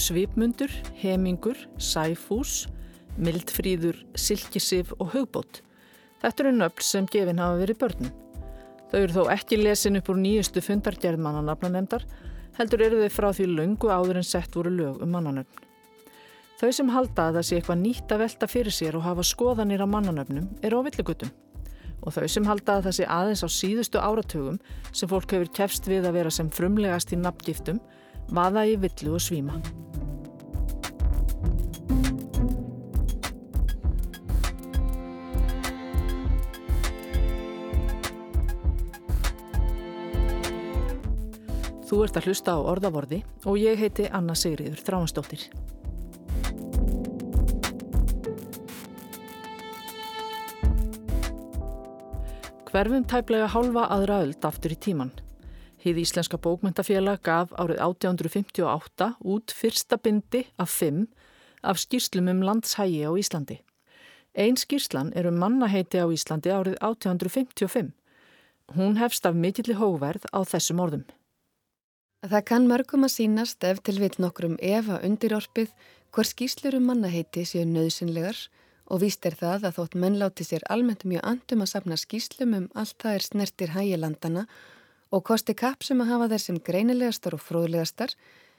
Svipmundur, Hemingur, Sæfús, Mildfríður, Silkisif og Hugbót. Þetta eru nöfn sem gefin hafa verið börnum. Þau eru þó ekki lesin upp úr nýjustu fundargerð mannanafnanemdar, heldur eru þau frá því lungu áður en sett voru lög um mannanöfn. Þau sem halda að það sé eitthvað nýtt að velta fyrir sér og hafa skoðanir á mannanöfnum eru á villigutum. Og þau sem halda að það sé aðeins á síðustu áratugum sem fólk hefur kefst við að vera sem frumlegast í nafngiftum, vaða í villu og svíma. Þú ert að hlusta á orðavorði og ég heiti Anna Sigriður Þráhansdóttir. Hverfum tæplega hálfa aðra öld aftur í tíman. Hið Íslenska bókmyndafélag gaf árið 1858 út fyrsta bindi af fimm af skýrslum um landshægi á Íslandi. Einn skýrslan er um mannaheiti á Íslandi árið 1855. Hún hefst af mitilli hóverð á þessum orðum. Það kann mörgum að sínast ef til vil nokkrum efa undirorpið hver skýslur um mannaheiti séu nöðsynlegar og víst er það að þótt menn láti sér almennt mjög andum að sapna skýslum um allt það er snertir hægilandana og kosti kapp sem að hafa þeir sem greinilegastar og fróðlegastar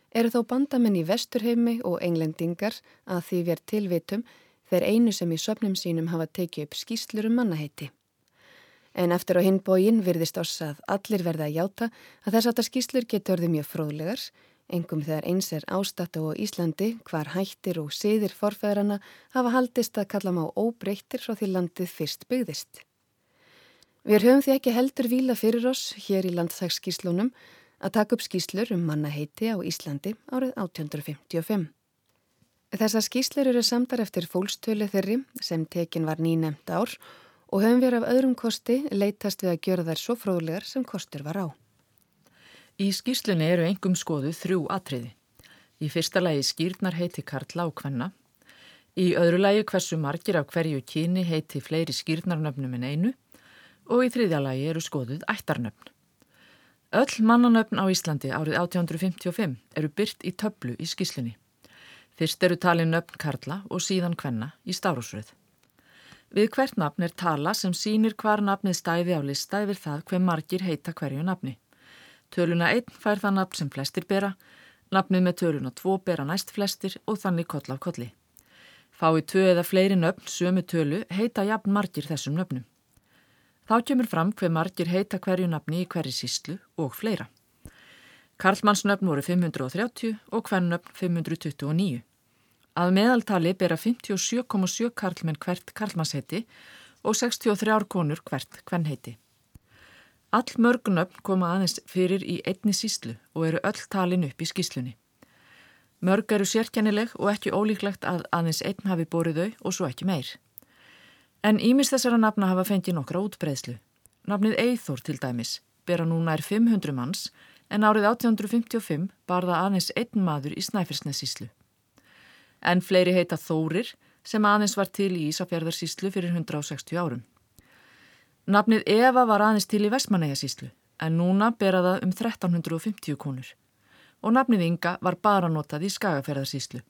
eru þó bandamenn í vesturheimi og englendingar að því verð tilvitum þeir einu sem í söpnum sínum hafa tekið upp skýslur um mannaheiti. En eftir á hinbógin virðist oss að allir verða að játa að þess það skýslur getur orðið mjög fróðlegar, engum þegar eins er ástatt á Íslandi hvar hættir og siðir forfæðrana hafa haldist að kalla má óbreyttir frá því landið fyrst byggðist. Við höfum því ekki heldur vila fyrir oss hér í landþagsskýslunum að taka upp skýslur um mannaheiti á Íslandi árið 1855. Þessar skýslur eru samtar eftir fólkstölu þeirri sem tekin var nýnemt ár og höfum við af öðrum kosti leitast við að gjöra þær svo fróðlegar sem kostur var á. Í skýrslunni eru engum skoðu þrjú atriði. Í fyrsta lagi skýrnar heiti Karla og Kvenna. Í öðru lagi hversu margir af hverju kyni heiti fleiri skýrnarnöfnum en einu og í þriðja lagi eru skoðuð ættarnöfn. Öll mannanöfn á Íslandi árið 1855 eru byrt í töflu í skýrslunni. Fyrst eru talin nöfn Karla og síðan Kvenna í stárúsröð. Við hvert nafn er tala sem sínir hvar nafnið stæði á lista yfir það hver margir heita hverju nafni. Töluna 1 fær það nafn sem flestir bera, nafnið með töluna 2 bera næst flestir og þannig koll af kolli. Fái tvö eða fleiri nöfn sömu tölu heita jafn margir þessum nöfnum. Þá kemur fram hver margir heita hverju nafni í hverju síslu og fleira. Karlmannsnöfn voru 530 og hvern nöfn 529. Að meðaltali bera 57,7 karlmenn hvert karlmannsheiti og 63 konur hvert hvernheiti. All mörgunöfn koma aðeins fyrir í einni síslu og eru öll talin upp í skíslunni. Mörg eru sérkennileg og ekki ólíklegt að aðeins einn hafi borið þau og svo ekki meir. En ímis þessara nafna hafa fengið nokkra útbreyslu. Nafnið Eithor til dæmis bera núna er 500 manns en árið 1855 bar það aðeins einn maður í Snæfellsnesíslu en fleiri heita Þórir sem aðeins var til í Ísafjörðarsíslu fyrir 160 árum. Nafnið Eva var aðeins til í Vestmanægasíslu en núna beraða um 1350 konur og nafnið Inga var bara notað í Skagafjörðarsíslu.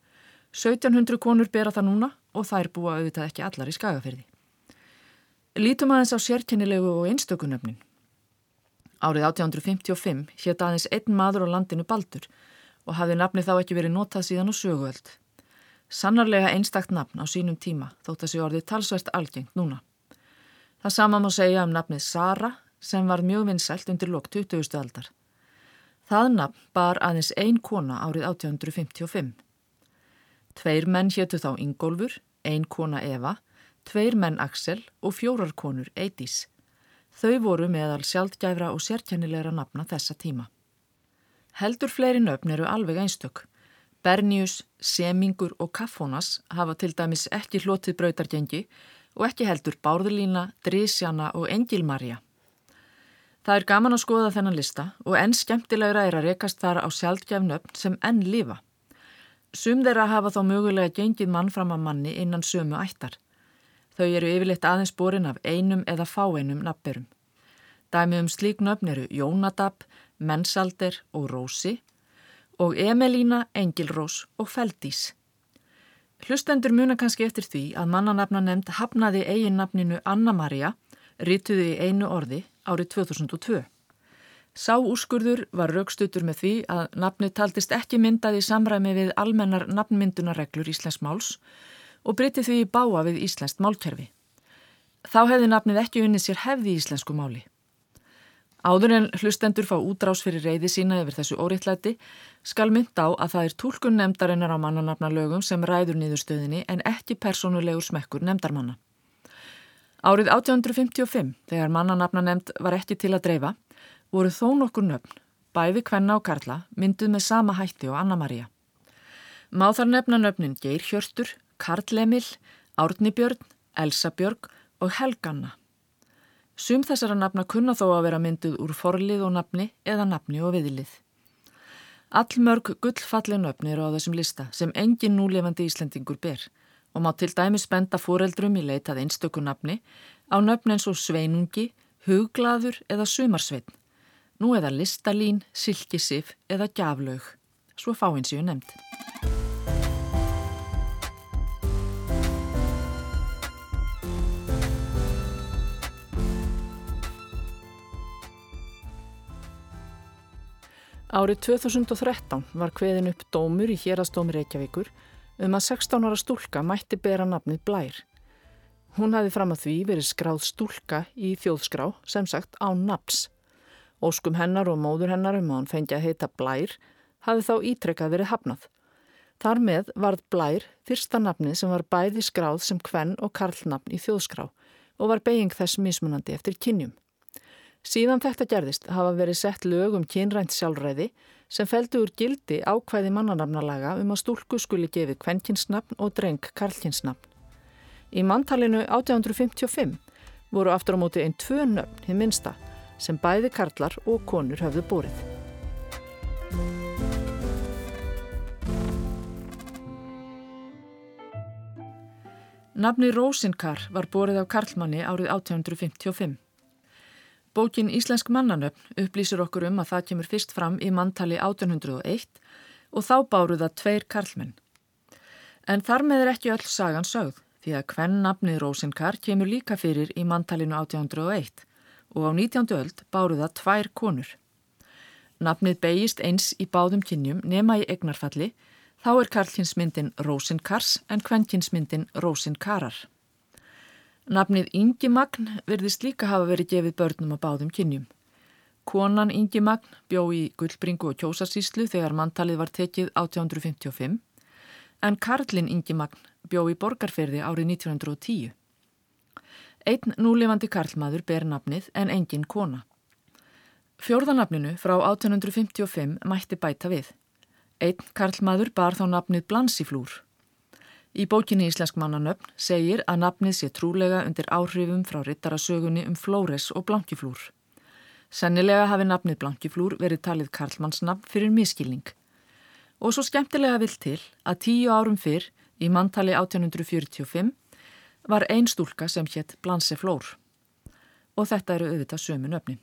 1700 konur bera það núna og þær búa auðvitað ekki allar í Skagafjörði. Lítum aðeins á sérkennilegu og einstökunöfnin. Árið 1855 hétt aðeins einn maður á landinu Baldur og hafði nafni þá ekki verið notað síðan á söguöld. Sannarlega einstakt nafn á sínum tíma þótt að sé orðið talsvert algengt núna. Það sama má segja um nafnið Sara sem var mjög vinsælt undir lok 20. aldar. Það nafn bar aðeins ein kona árið 1855. Tveir menn héttu þá Ingólfur, ein kona Eva, tveir menn Axel og fjórar konur Eidís. Þau voru meðal sjálfgæfra og sérkennilegra nafna þessa tíma. Heldur fleiri nöfn eru alveg einstök. Bernius, Semingur og Kaffónas hafa til dæmis ekki hlotið brautargengi og ekki heldur Bárðlína, Drísjana og Engilmarja. Það er gaman að skoða þennan lista og enn skemmtilegra er að rekast þar á sjálfgefnöfn sem enn lifa. Sum þeirra hafa þá mögulega gengið mann fram að manni innan sömu ættar. Þau eru yfirleitt aðeins borin af einum eða fáeinum nafnberum. Dæmi um slík nöfn eru Jónadab, Mensalder og Rósi og Emelína, Engilrós og Feldís. Hlustendur muna kannski eftir því að mannanafna nefnd hafnaði eiginnafninu Anna-Maria, rítuði í einu orði árið 2002. Sá úrskurður var raukstutur með því að nafni taldist ekki myndað í samræmi við almennar nafnmyndunarreglur Íslensk máls og breytti því í báa við Íslenskt málkerfi. Þá hefði nafnið ekki unnið sér hefði í Íslensku máli. Áður en hlustendur fá útrás fyrir reyði sína yfir þessu óriðtlæti skal mynd á að það er tólkun nefndarinnar á mannanafnalögum sem ræður niðurstöðinni en ekki personulegur smekkur nefndarmanna. Árið 1855, þegar mannanafnanemnd var ekki til að dreifa, voru þó nokkur nöfn, bæði Kvenna og Karla, mynduð með sama hætti og Anna-Maria. Má þar nefna nöfnin Geir Hjörtur, Karl Emil, Árni Björn, Elsa Björg og Helganna. Sum þessara nafna kunna þó að vera mynduð úr forlið og nafni eða nafni og viðlið. Allmörg gullfalli nöfni eru á þessum lista sem engin núlefandi Íslendingur ber og má til dæmis benda fóreldrum í leitað einstöku nafni á nöfn eins og sveinungi, huglaður eða sumarsveitn, nú eða listalín, silkisif eða gjaflaug, svo fáins ég nefnd. Árið 2013 var hveðin upp dómur í hérastómi Reykjavíkur um að 16 ára stúlka mætti bera nafnið Blær. Hún hafi fram að því verið skráð stúlka í þjóðskrá sem sagt á naps. Óskum hennar og móður hennar um að hann fengi að heita Blær hafi þá ítrekkað verið hafnað. Þar með varð Blær fyrsta nafnið sem var bæði skráð sem kvenn og karlnafn í þjóðskrá og var beiging þess mismunandi eftir kynjum. Síðan þetta gerðist hafa verið sett lög um kynrænt sjálfræði sem feldu úr gildi ákvæði mannanafnalaga um að stúlku skuli gefið kvenkinsnafn og dreng karlkinsnafn. Í manntalinu 1855 voru aftur á móti einn tvö nöfn hinn minsta sem bæði karlar og konur höfðu búrið. Nafni Rósinkar var búrið af karlmanni árið 1855. Bókin Íslensk mannanöfn upplýsir okkur um að það kemur fyrst fram í manntali 1801 og þá báru það tveir karlmenn. En þar með er ekki öll sagan sögð því að hvenn nafnið Rósinkar kemur líka fyrir í manntalinu 1801 og á 19. öld báru það tvær konur. Nafnið beigist eins í báðum kynjum nema í egnarfalli, þá er karlkinsmyndin Rósinkars en hvenkinsmyndin Rósinkarar. Nafnið Ingimagn verðist líka hafa verið gefið börnum á báðum kynjum. Konan Ingimagn bjó í Guldbringu og Kjósarsíslu þegar manntalið var tekið 1855 en Karlin Ingimagn bjó í Borgarferði árið 1910. Einn núlefandi Karlmaður ber nafnið en engin kona. Fjórðanafninu frá 1855 mætti bæta við. Einn Karlmaður bar þá nafnið Blansiflúr. Í bókinni Íslensk mannanöfn segir að nafnið sé trúlega undir áhrifum frá rittarasögunni um Flóres og Blankiflúr. Sennilega hafi nafnið Blankiflúr verið talið Karlmannsnafn fyrir miskilning. Og svo skemmtilega vill til að tíu árum fyrr, í manntali 1845, var einn stúlka sem hétt Blanse Flór. Og þetta eru auðvitað sömu nöfnin.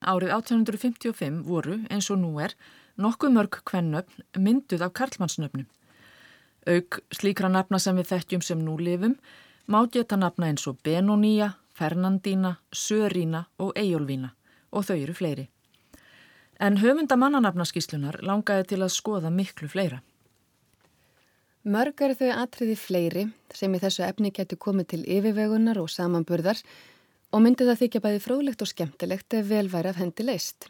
Árið 1855 voru, eins og nú er, nokkuð mörg kvennöfn mynduð af karlmannsnöfnum. Aug slíkra nafna sem við þekkjum sem nú lifum má geta nafna eins og Benóníja, Fernandína, Sörína og Eyjólfína og þau eru fleiri. En höfunda mannanafnaskíslunar langaði til að skoða miklu fleira. Mörg eru þau atriði fleiri sem í þessu efni getur komið til yfirvegunar og samanburðar og myndi það þykja bæði fróðlegt og skemmtilegt ef vel væri af hendi leist.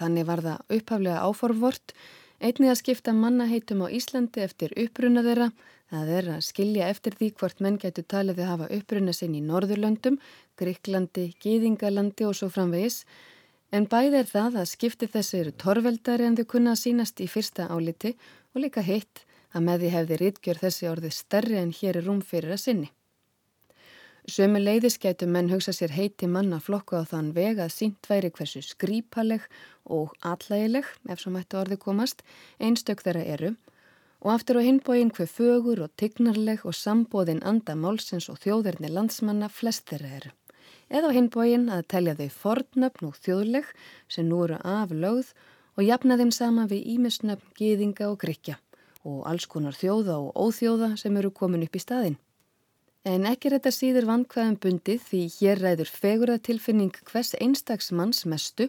Þannig var það upphaflega áforvort, einnig að skipta mannaheitum á Íslandi eftir uppruna þeirra, það er að skilja eftir því hvort menn getur talið að hafa uppruna sinn í Norðurlöndum, Gríklandi, Gýðingalandi og svo framvegis, en bæði er það að skipti þessi eru torveldari en þau kunna að sínast í fyrsta áliti og líka hitt að með því hefði rítgjör þessi orðið stærri en hér er rúm fyrir að sinni. Sömu leiðis gætu menn hugsa sér heiti manna flokku á þann veg að sínt væri hversu skrýpaleg og allægileg, ef svo mættu orði komast, einstök þeirra eru og aftur á hinbóin hver fögur og tignarleg og sambóðin anda málsins og þjóðirni landsmanna flest þeirra eru. Eða á hinbóin að telja þau fornöfn og þjóðleg sem nú eru aflögð og jafna þeim sama við ímisnöfn, gýðinga og grykja og alls konar þjóða og óþjóða sem eru komin upp í staðinn. En ekki er þetta síður vankvæðan bundið því hér ræður feguratilfinning hvers einstags manns mestu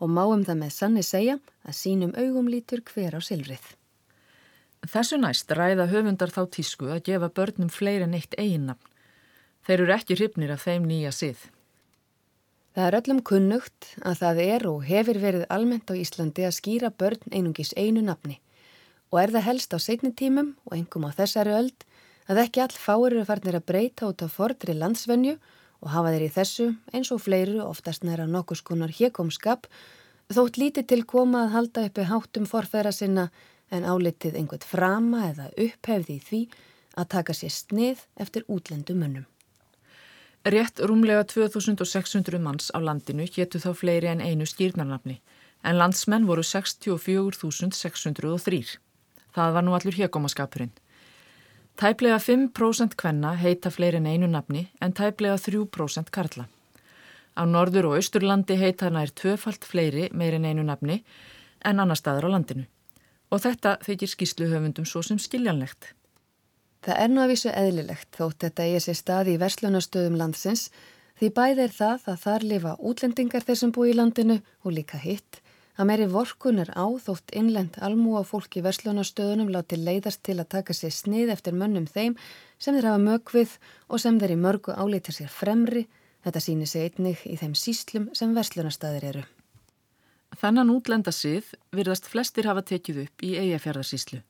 og máum það með sanni segja að sínum augum lítur hver á silfrið. Þessu næst ræða höfundar þá tísku að gefa börnum fleiri en eitt eiginnafn. Þeir eru ekki hrifnir af þeim nýja sið. Það er öllum kunnugt að það er og hefur verið almennt á Íslandi að skýra börn einungis einu nafni og er það helst á setni tímum og engum á þessari öld að ekki all fáir eru farnir að breyta út á fordri landsvenju og hafa þeir í þessu eins og fleiru oftast næra nokkus konar hjekomskap þótt lítið til koma að halda uppi háttum forfæra sinna en álitið einhvert frama eða upphefði í því að taka sér snið eftir útlendu mönnum. Rétt rúmlega 2600 manns á landinu héttu þá fleiri en einu skýrnarnafni en landsmenn voru 64.603. Það var nú allur hjekomaskapurinn. Tæplega 5% kvenna heita fleiri en einu nafni en tæplega 3% karla. Á norður og austurlandi heita nær tvöfalt fleiri meir en einu nafni en annar staðar á landinu. Og þetta þykir skýslu höfundum svo sem skiljanlegt. Það er nú að vísu eðlilegt þótt þetta eigi sér staði í verslunastöðum landsins því bæð er það að þar lifa útlendingar þeir sem búi í landinu og líka hitt að meiri vorkun er á þótt innlend almú á fólki verslunastöðunum láti leiðast til að taka sér snið eftir mönnum þeim sem þeir hafa mögvið og sem þeir í mörgu álítir sér fremri, þetta sýnir sig einnig í þeim síslum sem verslunastöður eru. Þannan útlenda sið virðast flestir hafa tekið upp í eigafjörðarsíslu.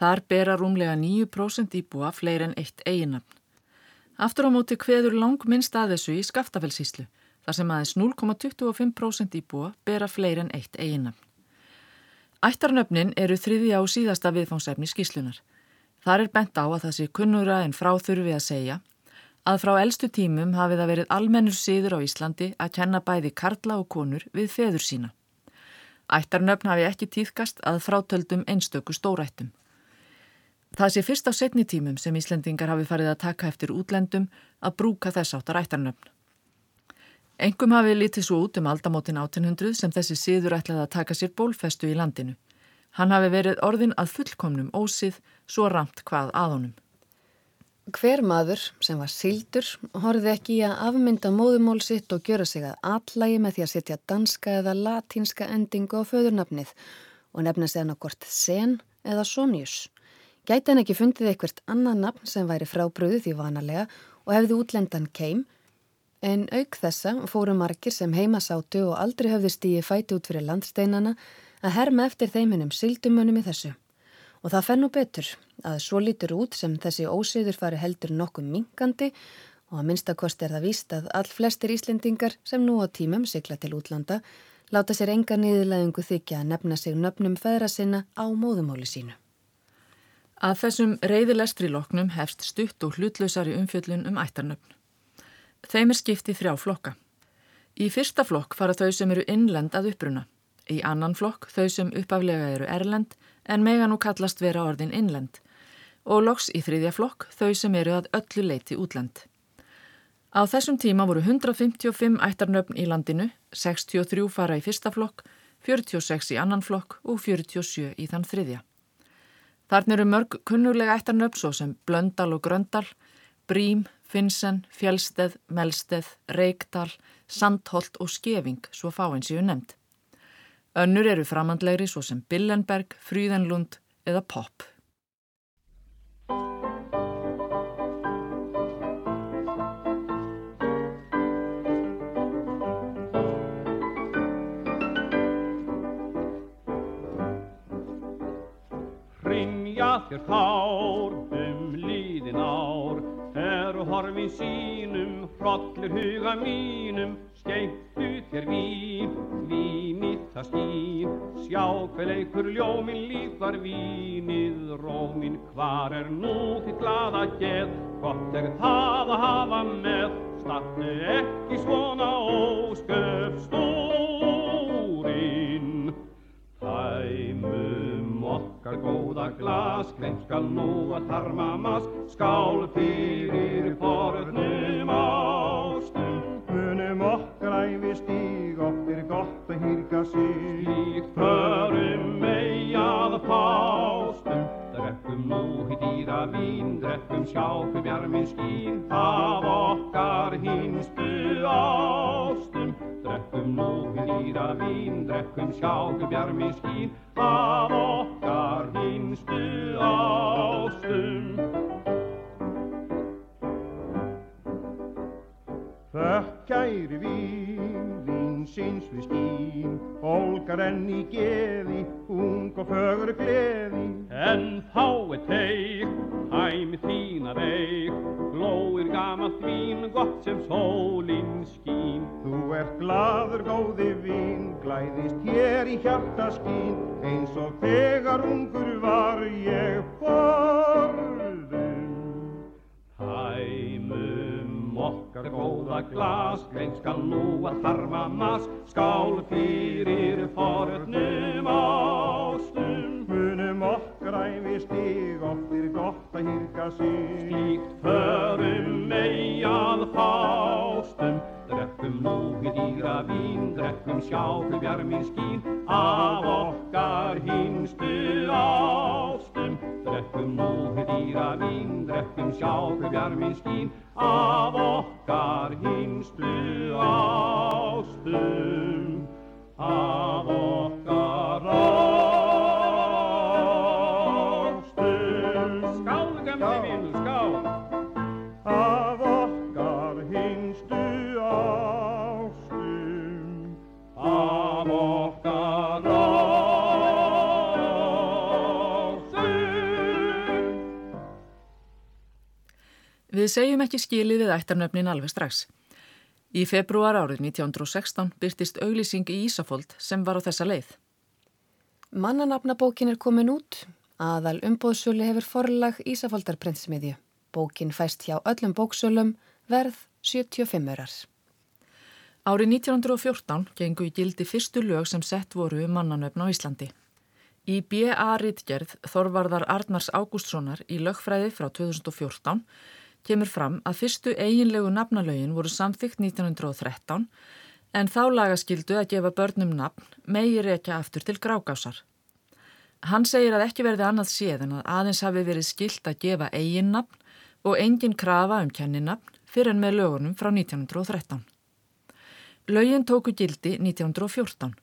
Þar bera rúmlega 9% íbúa fleir en eitt eiginamn. Aftur á móti hveður lang minnst að þessu í skaftafellsíslu þar sem aðeins 0,25% íbúa bera fleir en eitt eiginnafn. Ættarnöfnin eru þriði á síðasta viðfóngsefni skíslunar. Þar er bent á að það sé kunnura en frá þurfi að segja að frá eldstu tímum hafi það verið almennur síður á Íslandi að kenna bæði karla og konur við feður sína. Ættarnöfn hafi ekki týðkast að frátöldum einstöku stórættum. Það sé fyrst á setni tímum sem Íslendingar hafi farið að taka eftir útlendum að brúka þess áttar ættarnöfn. Engum hafi litið svo út um aldamótin 1800 sem þessi síður ætlaði að taka sér bólfestu í landinu Hann hafi verið orðin að fullkomnum ósið svo ramt hvað að honum. Hver maður sem var sildur horfið ekki í að afmynda móðumól sitt og gjöra sig að allægi með því að setja danska eða latínska endingu á föðurnafnið og nefna á hvort sen eða sonjus. Gæti hann ekki fundið eitthvert annað nafn sem væri frábröðu því vanalega og hefði útlendan keim en auk þessa fóru margir sem heimasátu og aldrei höfði stíi fæti út fyrir landsteinana að herma eftir þeiminum sildumunum í þessu. Og það fennu betur að svo lítur út sem þessi ósiður fari heldur nokkuð minkandi og að minnstakosti er það víst að all flestir Íslendingar sem nú á tímum sigla til útlanda láta sér enga niðurleðingu þykja að nefna sig nöfnum feðra sinna á móðumóli sínu. Að þessum reyðilestri loknum hefst stutt og hlutlausari umfjöllun um ættarnöfn. Þeim er skiptið þrjá flokka. Í fyrsta flokk fara þau sem eru innlend að uppruna. Í annan flokk þau sem uppaflega eru erlend en mega nú kallast vera orðin innlend. Og loks í þriðja flokk þau sem eru að öllu leiti útlend. Á þessum tíma voru 155 ættarnöfn í landinu, 63 fara í fyrsta flokk, 46 í annan flokk og 47 í þann þriðja. Þarna eru mörg kunnulega ættarnöfn svo sem Blöndal og Gröndal, Brím, Finnsen, Fjellsteð, Melsteð, Reykdal, Sandholt og Skeving svo fáinn séu nefnd. Önnur eru framhandlegri svo sem Billenberg, Fríðenlund eða Popp. þér fár horfin sínum hrollur huga mínum skeittu þér vín vínið það skýn sjá hver leikur ljómin lífar vínið rómin hvar er nú þitt glada geð? Gott er það að hafa með startu ekki svona ósköp okkar góða glas, grein skal nú að harma mas, skál fyrir fornum ástum. Munum okkar æfi stíg, oft er gott að hýrka sig. Slíkt förum mei að fástum, drekkum nú hitt dýra vín, drekkum sjá hver bjarminn skín, af okkar hinstu ástum. Drekkum nú dýra vín, drekkum sjáku bjarmi skín af okkar hinstu ástum. Þökkæri vín, vín síns við skín, Olgar enn í geði, ung og fögur gleði. En þá er teik, hæmi þína veik, glóir gamalt vín, gott sem sólinn skín. Þú ert gladur góði vín, glæðist hér í hjarta skín, eins og þegar ungur var ég forðum. Okkar góða glas, grein skal nú að harma mas, skál fyrir fornum ástum. Munum okkar æfi stíg, oft er gott að hýrka sig. Slíkt förum mei að fástum, drekkum nú við dýra vín, drekkum sjá hver bjarminn skín, af okkar hinstu ástum. Drekkum við dýra vín, drekkum sjá hver bjarminn skín, af okkar hinstu ástum. Af okkar Við segjum ekki skilið við ættarnöfnin alveg strax. Í februar árið 1916 byrtist auglýsing í Ísafold sem var á þessa leið. Mannanafnabókin er komin út. Aðal umbóðsölu hefur forlag Ísafaldarprentsmiðju. Bókin fæst hjá öllum bóksölum, verð 75 örar. Árið 1914 gengu í gildi fyrstu lög sem sett voru um mannanöfn á Íslandi. Í B.A. Ritgerð Þorvarðar Arnars Ágústssonar í lögfræði frá 2014 kemur fram að fyrstu eiginlegu nafnalögin voru samþygt 1913 en þá lagaskildu að gefa börnum nafn meiri ekki aftur til grágásar. Hann segir að ekki verði annað séð en að aðeins hafi verið skilt að gefa eigin nafn og engin krafa um kenninafn fyrir en með lögunum frá 1913. Lögin tóku gildi 1914.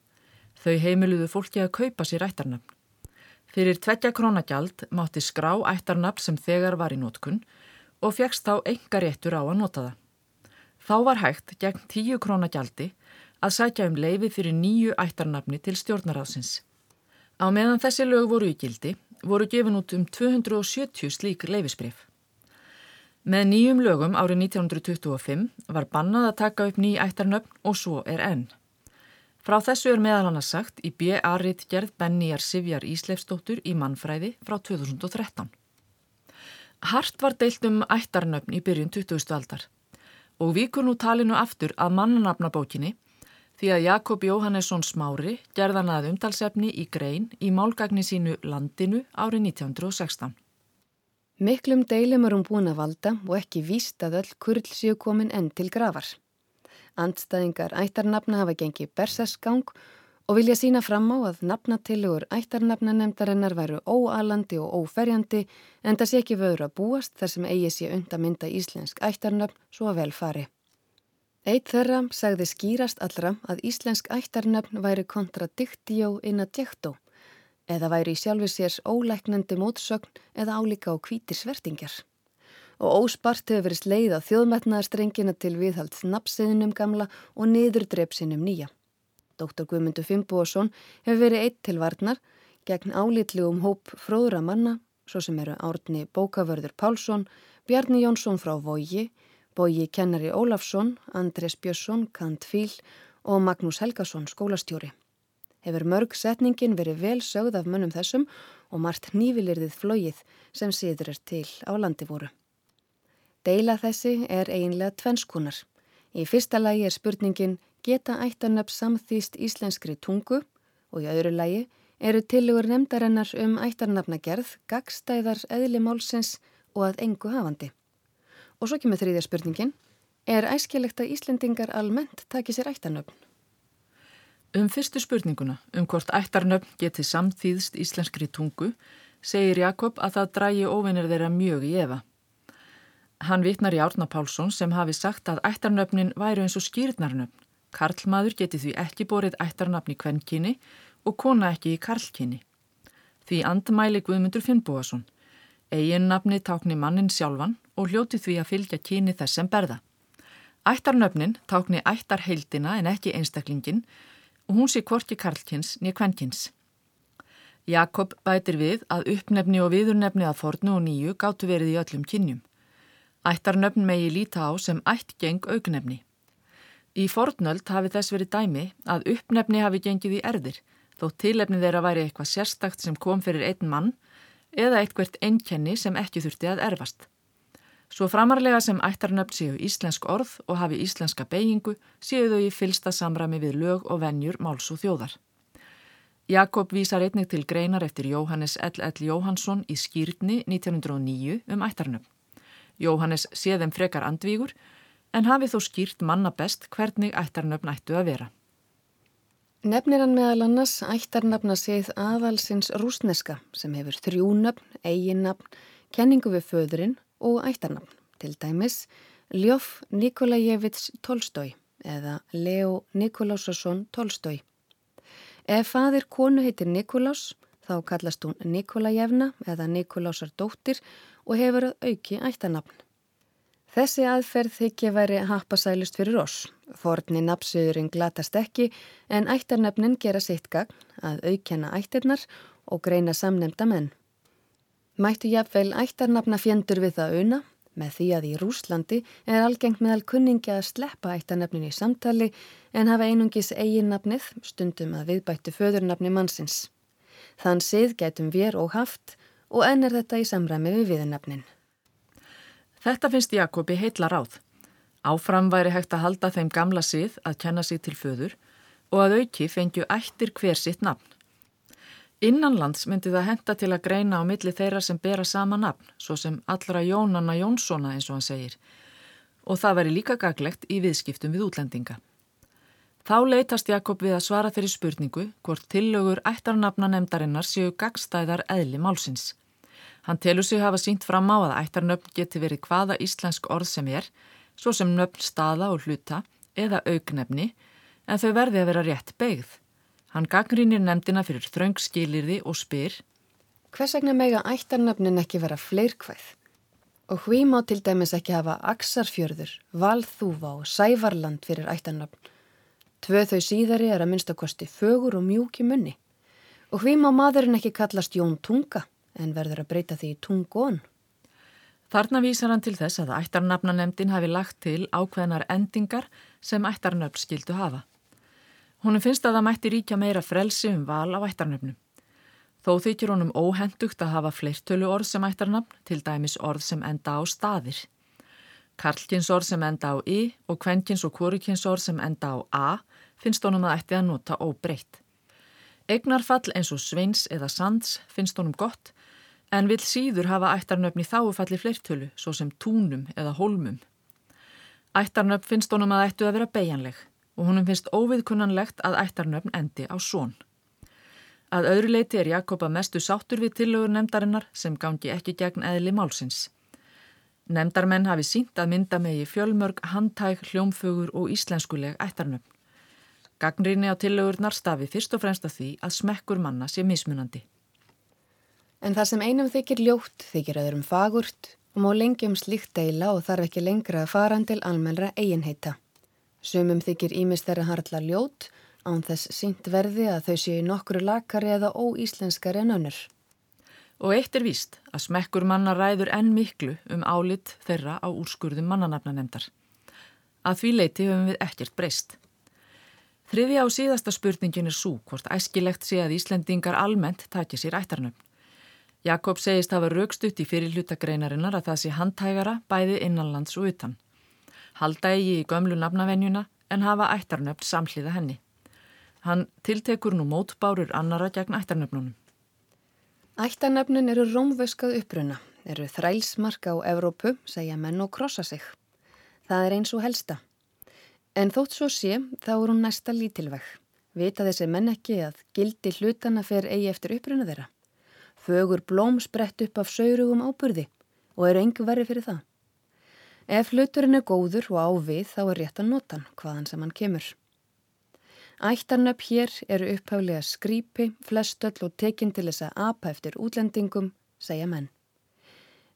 Þau heimiluðu fólki að kaupa sér ættarnafn. Fyrir tveggja krónagjald mátti skrá ættarnafn sem þegar var í nótkunn og fegst þá enga réttur á að nota það. Þá var hægt gegn 10 krónagjaldi að sækja um leifi fyrir nýju ættarnafni til stjórnaráðsins. Á meðan þessi lög voru í gildi voru gefin út um 270 slík leifisbrif. Með nýjum lögum árið 1925 var bannað að taka upp ný ættarnöfn og svo er enn. Frá þessu er meðal hann að sagt í B.A.rit gerð Benníjar Sivjar Ísleifstóttur í mannfræði frá 2013. Hart var deilt um ættarnöfn í byrjun 20. aldar og vikur nú talinu aftur að mannanafnabókinni því að Jakob Jóhannesson Smári gerðan að umtalsefni í grein í málgagni sínu Landinu árið 1916. Miklum deilum er hún búin að valda og ekki víst að öll kurl séu komin enn til grafar. Andstæðingar ættarnafna hafa gengið bersesgang og vilja sína fram á að nafnatilugur ættarnafnanemdarinnar væru óalandi og óferjandi en það sé ekki vöður að búast þar sem eigi sé undamynda íslensk ættarnafn svo vel fari. Eitt þeirra sagði skýrast allra að íslensk ættarnöfn væri kontradictio in adjecto eða væri í sjálfi sér ólæknandi mótsögn eða álíka á kvítir svertingjar. Og óspart hefur verið sleið á þjóðmetnaðarstrengina til viðhalds napsiðinum gamla og niður drepsinum nýja. Dr. Guðmundur Fimboðsson hefur verið eitt til varnar gegn álítlegum hóp fróðra manna, svo sem eru árni Bókavörður Pálsson, Bjarni Jónsson frá Vogi, Bóji kennari Ólafsson, Andres Björnsson, Kant Fíl og Magnús Helgason, skólastjóri. Hefur mörg setningin verið vel sögð af mönnum þessum og margt nývilirðið flóið sem síður er til á landi voru. Deila þessi er eiginlega tvenskunar. Í fyrsta lagi er spurningin geta ættarnöfn samþýst íslenskri tungu og í öðru lagi eru tilugur nefndarennar um ættarnafnagerð, gagstæðar eðli málsins og að engu hafandi. Og svo kemur þriðja spurningin. Er æskilegt að Íslendingar almennt taki sér ættarnöfn? Um fyrstu spurninguna, um hvort ættarnöfn geti samþýðst íslenskri tungu, segir Jakob að það drægi óvinnir þeirra mjög í efa. Hann vitnar í Árna Pálsson sem hafi sagt að ættarnöfnin væru eins og skýrnarnöfn. Karlmaður geti því ekki borið ættarnöfn í kvennkynni og kona ekki í karlkynni. Því andmæli Guðmundur Finnbúason. Egin nafni tákni mannin sjálfan og hljóti því að fylgja kyni þess sem berða. Ættarnöfnin tákni ættar heildina en ekki einstaklingin og hún sé kvorki karlkins nýja kvenkins. Jakob bætir við að uppnefni og viðurnefni að fornu og nýju gáttu verið í öllum kynjum. Ættarnöfn megi líta á sem ættgeng augnefni. Í fornöld hafi þess verið dæmi að uppnefni hafi gengið í erðir þó tilefni þeirra væri eitthvað sérstakt sem kom fyrir einn mann eða eitthvert einnkenni sem ekki þurfti að erfast. Svo framarlega sem ættarnöfn séu íslensk orð og hafi íslenska beigingu séu þau í fylsta samrami við lög og vennjur máls og þjóðar. Jakob vísar einnig til greinar eftir Jóhannes L. L. Jóhansson í skýrtni 1909 um ættarnöfn. Jóhannes sé þeim frekar andvígur en hafi þó skýrt manna best hvernig ættarnöfn ættu að vera. Nefnir hann meðal annars ættarnafna séð aðalsins rúsneska sem hefur þrjúnöfn, eiginnafn, kenningu við föðurinn og ættarnafn, til dæmis Ljóf Nikolajevits Tolstói eða Leo Nikolásasson Tolstói. Ef fadir konu heitir Nikolás þá kallast hún Nikolajevna eða Nikolásar dóttir og hefur að auki ættarnafn. Þessi aðferð þykja væri happasælust fyrir oss. Forni napsuðurinn glatast ekki en ættarnafnin gera sitt gagn að aukjana ættirnar og greina samnemda menn. Mættu jafnveil ættarnafna fjendur við það auðna með því að í Rúslandi er algengt meðal kunningi að sleppa ættarnafnin í samtali en hafa einungis eiginnafnið stundum að viðbættu föðurnafni mannsins. Þann sið getum við og haft og enn er þetta í samræmi við viðnafnin. Þetta finnst Jakobi heitla ráð. Áfram væri hægt að halda þeim gamla sið að kenna sig til föður og að auki fengju ættir hver sitt nafn. Innanlands myndi það henda til að greina á milli þeirra sem bera sama nafn, svo sem allra Jónanna Jónssona eins og hann segir. Og það væri líka gaglegt í viðskiptum við útlendinga. Þá leytast Jakob við að svara þeirri spurningu hvort tillögur ættarnafna nefndarinnar séu gagstæðar eðli málsins. Hann telur sig hafa sínt fram á að ættarnöfn geti verið hvaða íslensk orð sem er, svo sem nöfn staða og hluta eða augnefni, en þau verði að vera rétt beigð. Hann gangrýnir nefndina fyrir þröngskilirði og spyr Hvers vegna mega ættarnöfnin ekki vera fleirkvæð? Og hví má til dæmis ekki hafa Aksarfjörður, Valþúfa og Sævarland fyrir ættarnöfn? Tvö þau síðari er að minnstakosti fögur og mjúki munni. Og hví má maðurinn ekki kallast Jón Tunga en verður að breyta því Tungón? Þarna vísar hann til þess að ættarnafnanemdin hafi lagt til ákveðnar endingar sem ættarnöfn skildu hafa. Húnum finnst að það mætti ríkja meira frelsi um val á ættarnöfnum. Þó þykir honum óhendugt að hafa fleirtölu orð sem ættarnöfn, til dæmis orð sem enda á staðir. Karlkinsorð sem enda á i og kvenkins og kvorukinsorð sem enda á a finnst honum að ætti að nota óbreytt. Egnarfall eins og sveins eða sands finnst honum gott en vil síður hafa ættarnöfni þáufalli fleirtölu svo sem túnum eða hólmum. Ættarnöfn finnst honum að ættu að vera beigjanleg og honum finnst óviðkunnanlegt að ættarnöfn endi á són. Að öðru leiti er Jakob að mestu sáttur við tillögur nefndarinnar sem gangi ekki gegn eðli málsins. Nefndarmenn hafi sínt að mynda megi fjölmörg, handtæk, hljómfögur og íslenskuleg ættarnöfn. Gagnrýni á tillögurnar stafi fyrst og fremst að því að smekkur manna sé mismunandi. En það sem einum þykir ljótt þykir öðrum fagurt og má lengjum slíkt deila og þarf ekki lengra að fara til almennra eiginheita. Sumum þykir ímist þeirra harla ljótt án þess sínt verði að þau séu nokkru lakari eða óíslenskari en önnur. Og eitt er víst að smekkur manna ræður enn miklu um álit þeirra á úrskurðum mannanafnanemdar. Að því leiti höfum við ekkert breyst. Þriði á síðasta spurningin er svo hvort æskilegt sé að Íslendingar almennt takja sér ættarnöfn. Jakob segist hafa raukstutt í fyrirlutagreinarinnar að það sé handhægara bæði innanlands og utan. Halda eigi í gömlu nafnavenjuna en hafa ættarnöfn samhliða henni. Hann tiltekur nú mótbárur annara gegn ættarnöfnunum. Ættarnöfnun eru rómvöskað uppruna, eru þrælsmarka á Evrópu, segja menn og krossa sig. Það er eins og helsta. En þótt svo sé, þá er hún næsta lítilveg. Vita þessi menn ekki að gildi hlutana fer eigi eftir uppruna þeirra. Fögur blóm sprett upp af saurugum ábyrði og eru engu verið fyrir það. Ef hluturinn er góður og ávið þá er rétt að nota hann hvaðan sem hann kemur. Ættarnöpp hér eru upphaflega skrýpi, flestöll og tekinn til þess að apa eftir útlendingum, segja menn.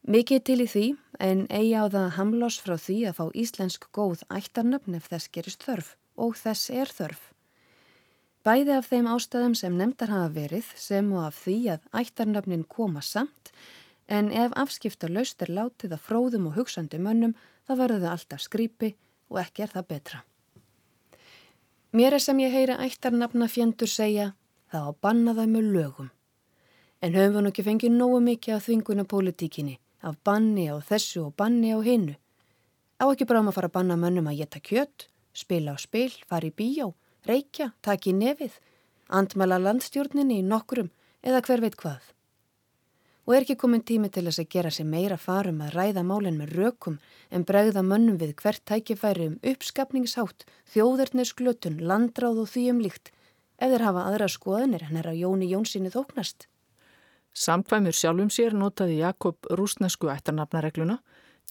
Mikið til í því en eigi á það hamlós frá því að fá íslensk góð ættarnöfn ef þess gerist þörf og þess er þörf. Bæði af þeim ástæðum sem nefndar hafa verið sem og af því að ættarnöfnin koma samt en ef afskipta laust er látið að fróðum og hugsandi mönnum þá verður það alltaf skrýpi og ekki er það betra. Mér er sem ég heyra ættarnafna fjendur segja það á banna það með lögum. En höfum við nokkið fengið nógu mikið af þvinguna pólitíkinni af banni á þessu og banni á hinnu. Á ekki bara um að fara að banna mönnum að geta kjött, spila á spil, fara í bíjá, reykja, taki nefið, andmala landstjórninni í nokkrum eða hver veit hvað. Og er ekki komin tími til þess að gera sér meira farum að ræða málinn með rökum en bregða mönnum við hvert tækifæri um uppskapningshátt, þjóðurnir landráð og því um líkt, ef þeir hafa aðra skoðanir hann er að Jóni Jónssoni þóknast. Samkvæmur sjálfum sér notaði Jakob rúsnesku ættarnafnaregluna,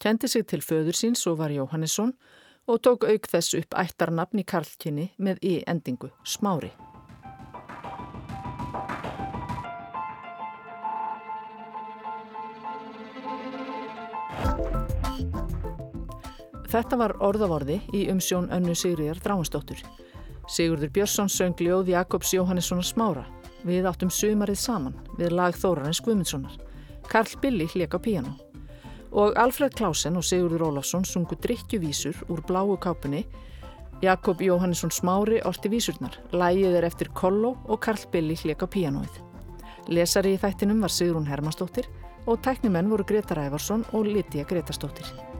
kendi sig til föður síns og var Jóhannesson og tók auk þess upp ættarnafn í karlkinni með í endingu smári. Þetta var orðavorði í umsjón önnu Sigriðar Dráinsdóttur. Sigurður Björnsson söng ljóð Jakobs Jóhannessonar smára Við áttum sumarið saman við lag Þórarins Guðmundssonar. Karl Billi hljeka á píjano. Og Alfred Klausen og Sigurður Ólafsson sungu drikkjuvísur úr bláu kápunni. Jakob Jóhannesson Smári orti vísurnar. Lægið er eftir Kollo og Karl Billi hljeka á píjanoið. Lesari í þættinum var Sigrun Hermannsdóttir og tæknimenn voru Greta Rævarsson og Lítiða Gretastóttir.